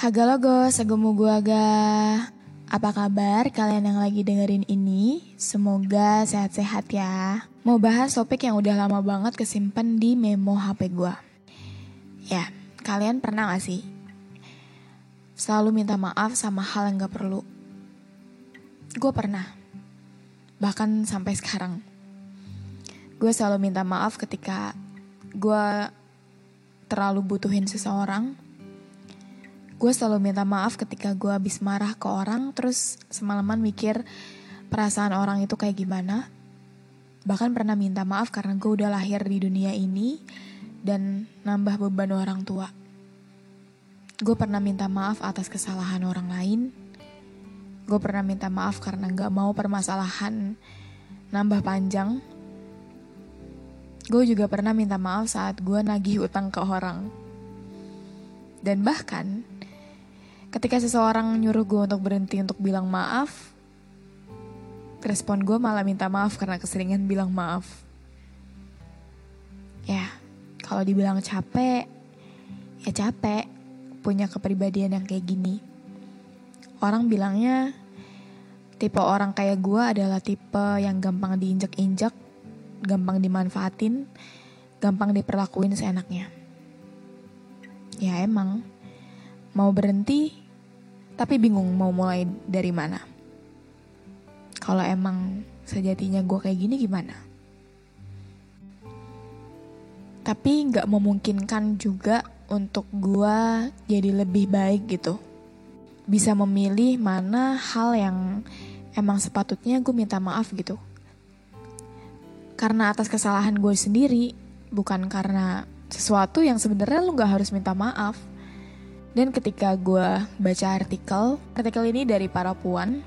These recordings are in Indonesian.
Haga logo, segemu gua ga. Apa kabar kalian yang lagi dengerin ini? Semoga sehat-sehat ya. Mau bahas topik yang udah lama banget kesimpan di memo HP gua. Ya, kalian pernah gak sih? Selalu minta maaf sama hal yang gak perlu. Gue pernah. Bahkan sampai sekarang. Gue selalu minta maaf ketika gue terlalu butuhin seseorang gue selalu minta maaf ketika gue habis marah ke orang terus semalaman mikir perasaan orang itu kayak gimana. Bahkan pernah minta maaf karena gue udah lahir di dunia ini dan nambah beban orang tua. Gue pernah minta maaf atas kesalahan orang lain. Gue pernah minta maaf karena gak mau permasalahan nambah panjang. Gue juga pernah minta maaf saat gue nagih utang ke orang. Dan bahkan ketika seseorang nyuruh gue untuk berhenti untuk bilang maaf, respon gue malah minta maaf karena keseringan bilang maaf. Ya, kalau dibilang capek, ya capek punya kepribadian yang kayak gini. Orang bilangnya tipe orang kayak gue adalah tipe yang gampang diinjak-injak, gampang dimanfaatin, gampang diperlakuin seenaknya. Ya emang, mau berhenti tapi bingung mau mulai dari mana. Kalau emang sejatinya gue kayak gini gimana? Tapi nggak memungkinkan juga untuk gue jadi lebih baik gitu. Bisa memilih mana hal yang emang sepatutnya gue minta maaf gitu. Karena atas kesalahan gue sendiri, bukan karena sesuatu yang sebenarnya lu nggak harus minta maaf dan ketika gue baca artikel, artikel ini dari para puan,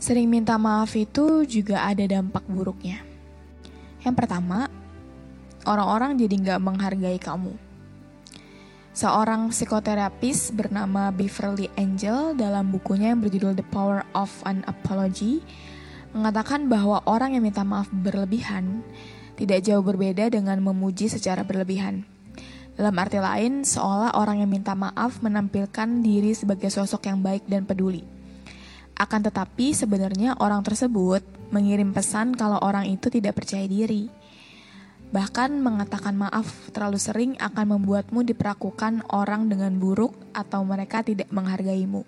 sering minta maaf itu juga ada dampak buruknya. Yang pertama, orang-orang jadi nggak menghargai kamu. Seorang psikoterapis bernama Beverly Angel dalam bukunya yang berjudul The Power of an Apology mengatakan bahwa orang yang minta maaf berlebihan tidak jauh berbeda dengan memuji secara berlebihan. Dalam arti lain, seolah orang yang minta maaf menampilkan diri sebagai sosok yang baik dan peduli. Akan tetapi, sebenarnya orang tersebut mengirim pesan kalau orang itu tidak percaya diri. Bahkan mengatakan maaf terlalu sering akan membuatmu diperlakukan orang dengan buruk atau mereka tidak menghargaimu.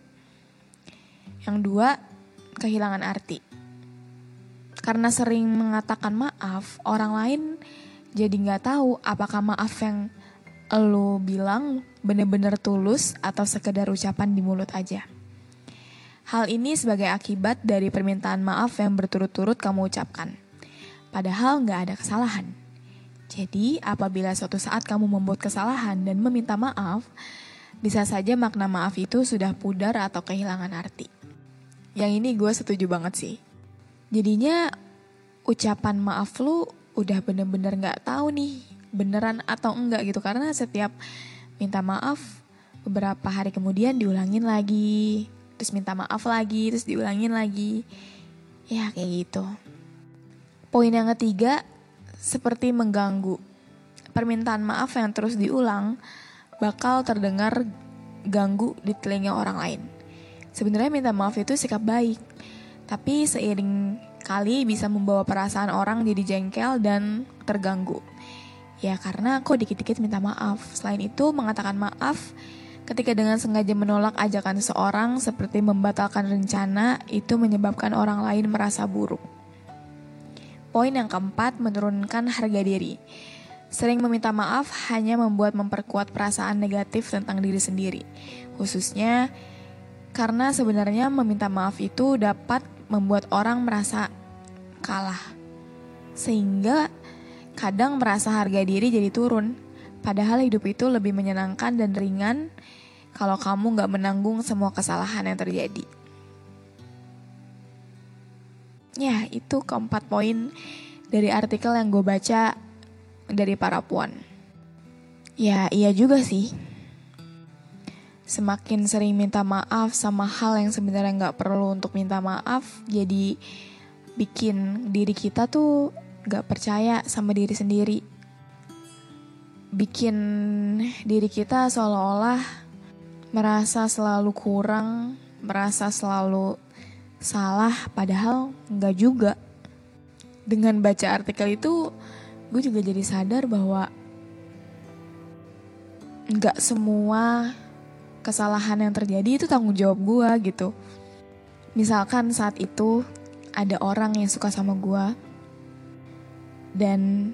Yang dua, kehilangan arti. Karena sering mengatakan maaf, orang lain jadi nggak tahu apakah maaf yang lo bilang bener-bener tulus atau sekedar ucapan di mulut aja. Hal ini sebagai akibat dari permintaan maaf yang berturut-turut kamu ucapkan. Padahal nggak ada kesalahan. Jadi, apabila suatu saat kamu membuat kesalahan dan meminta maaf, bisa saja makna maaf itu sudah pudar atau kehilangan arti. Yang ini gue setuju banget sih. Jadinya, ucapan maaf lu udah bener-bener gak tahu nih beneran atau enggak gitu. Karena setiap minta maaf beberapa hari kemudian diulangin lagi. Terus minta maaf lagi terus diulangin lagi. Ya kayak gitu. Poin yang ketiga seperti mengganggu. Permintaan maaf yang terus diulang bakal terdengar ganggu di telinga orang lain. Sebenarnya minta maaf itu sikap baik tapi seiring sering kali bisa membawa perasaan orang jadi jengkel dan terganggu. Ya karena kok dikit-dikit minta maaf. Selain itu mengatakan maaf ketika dengan sengaja menolak ajakan seorang seperti membatalkan rencana itu menyebabkan orang lain merasa buruk. Poin yang keempat, menurunkan harga diri. Sering meminta maaf hanya membuat memperkuat perasaan negatif tentang diri sendiri. Khususnya karena sebenarnya meminta maaf itu dapat membuat orang merasa kalah. Sehingga kadang merasa harga diri jadi turun. Padahal hidup itu lebih menyenangkan dan ringan kalau kamu gak menanggung semua kesalahan yang terjadi. Ya, itu keempat poin dari artikel yang gue baca dari para puan. Ya, iya juga sih. Semakin sering minta maaf sama hal yang sebenarnya gak perlu untuk minta maaf, jadi bikin diri kita tuh gak percaya sama diri sendiri. Bikin diri kita seolah-olah merasa selalu kurang, merasa selalu salah, padahal nggak juga. Dengan baca artikel itu, gue juga jadi sadar bahwa nggak semua kesalahan yang terjadi itu tanggung jawab gue gitu. Misalkan saat itu ada orang yang suka sama gue, dan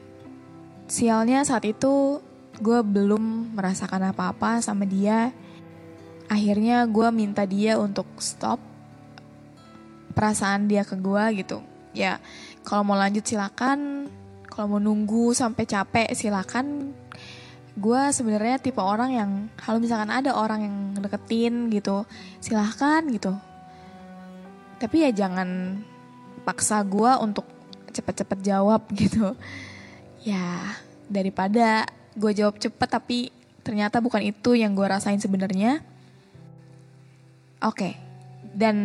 sialnya saat itu gue belum merasakan apa-apa sama dia. Akhirnya gue minta dia untuk stop perasaan dia ke gue gitu. Ya kalau mau lanjut silakan. Kalau mau nunggu sampai capek silakan. Gue sebenarnya tipe orang yang kalau misalkan ada orang yang deketin gitu, silahkan gitu. Tapi ya jangan paksa gue untuk cepet-cepet jawab gitu. Ya daripada gue jawab cepet tapi ternyata bukan itu yang gue rasain sebenarnya. Oke dan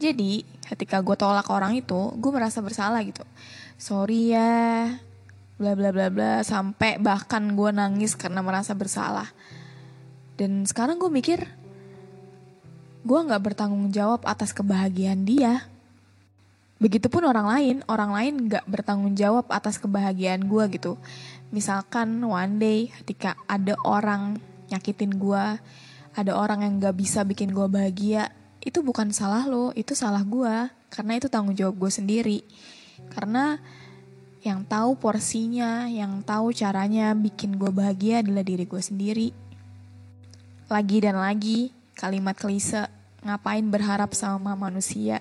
jadi ketika gue tolak orang itu gue merasa bersalah gitu. Sorry ya bla bla bla bla sampai bahkan gue nangis karena merasa bersalah. Dan sekarang gue mikir gue nggak bertanggung jawab atas kebahagiaan dia Begitupun orang lain, orang lain gak bertanggung jawab atas kebahagiaan gue gitu. Misalkan one day ketika ada orang nyakitin gue, ada orang yang gak bisa bikin gue bahagia, itu bukan salah lo, itu salah gue. Karena itu tanggung jawab gue sendiri. Karena yang tahu porsinya, yang tahu caranya bikin gue bahagia adalah diri gue sendiri. Lagi dan lagi, kalimat klise, ngapain berharap sama manusia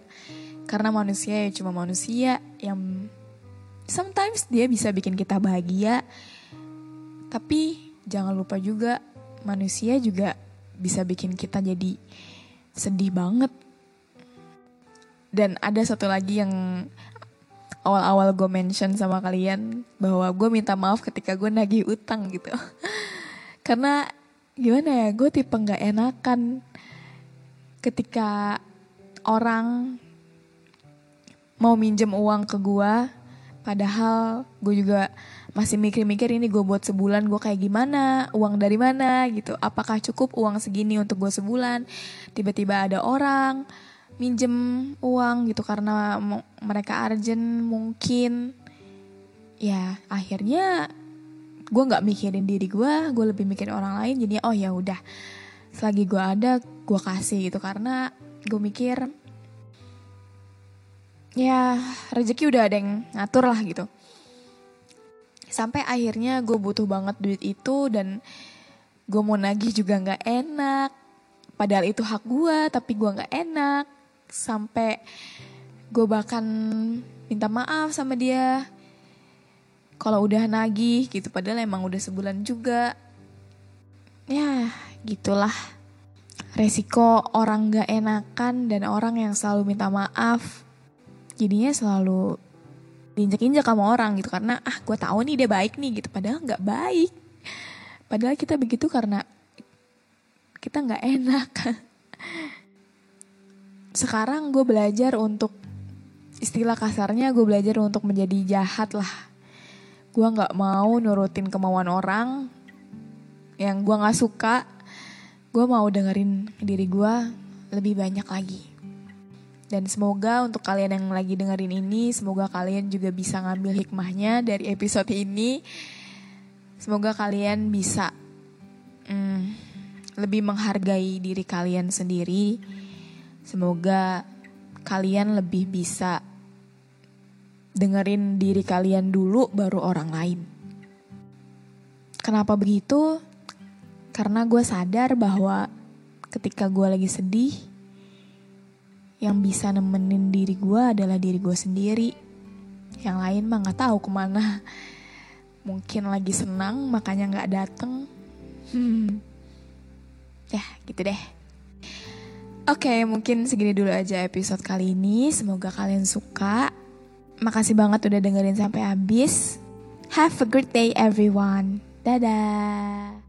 karena manusia ya cuma manusia yang sometimes dia bisa bikin kita bahagia. Tapi jangan lupa juga manusia juga bisa bikin kita jadi sedih banget. Dan ada satu lagi yang awal-awal gue mention sama kalian bahwa gue minta maaf ketika gue nagih utang gitu. Karena gimana ya, gue tipe nggak enakan ketika orang mau minjem uang ke gue padahal gue juga masih mikir-mikir ini gue buat sebulan gue kayak gimana uang dari mana gitu. Apakah cukup uang segini untuk gue sebulan? Tiba-tiba ada orang minjem uang gitu karena mereka urgent mungkin. Ya akhirnya gue nggak mikirin diri gue gue lebih mikirin orang lain. Jadi oh ya udah selagi gue ada gue kasih gitu. Karena gue mikir ya rezeki udah ada yang ngatur lah gitu. Sampai akhirnya gue butuh banget duit itu dan gue mau nagih juga nggak enak. Padahal itu hak gue tapi gue nggak enak. Sampai gue bahkan minta maaf sama dia. Kalau udah nagih gitu padahal emang udah sebulan juga. Ya gitulah. Resiko orang gak enakan dan orang yang selalu minta maaf jadinya selalu diinjak-injak sama orang gitu. Karena ah gue tahu nih dia baik nih gitu. Padahal nggak baik. Padahal kita begitu karena kita nggak enak. Sekarang gue belajar untuk istilah kasarnya gue belajar untuk menjadi jahat lah. Gue nggak mau nurutin kemauan orang yang gue nggak suka. Gue mau dengerin diri gue lebih banyak lagi Dan semoga untuk kalian yang lagi dengerin ini, semoga kalian juga bisa ngambil hikmahnya dari episode ini. Semoga kalian bisa hmm, lebih menghargai diri kalian sendiri. Semoga kalian lebih bisa dengerin diri kalian dulu, baru orang lain. Kenapa begitu? Karena gue sadar bahwa ketika gue lagi sedih, yang bisa nemenin diri gue adalah diri gue sendiri. Yang lain mah nggak tahu ke mana. Mungkin lagi senang makanya nggak dateng. Hmm. Ya gitu deh. Oke mungkin segini dulu aja episode kali ini. Semoga kalian suka. Makasih banget udah dengerin sampai habis. Have a great day everyone. Dadah.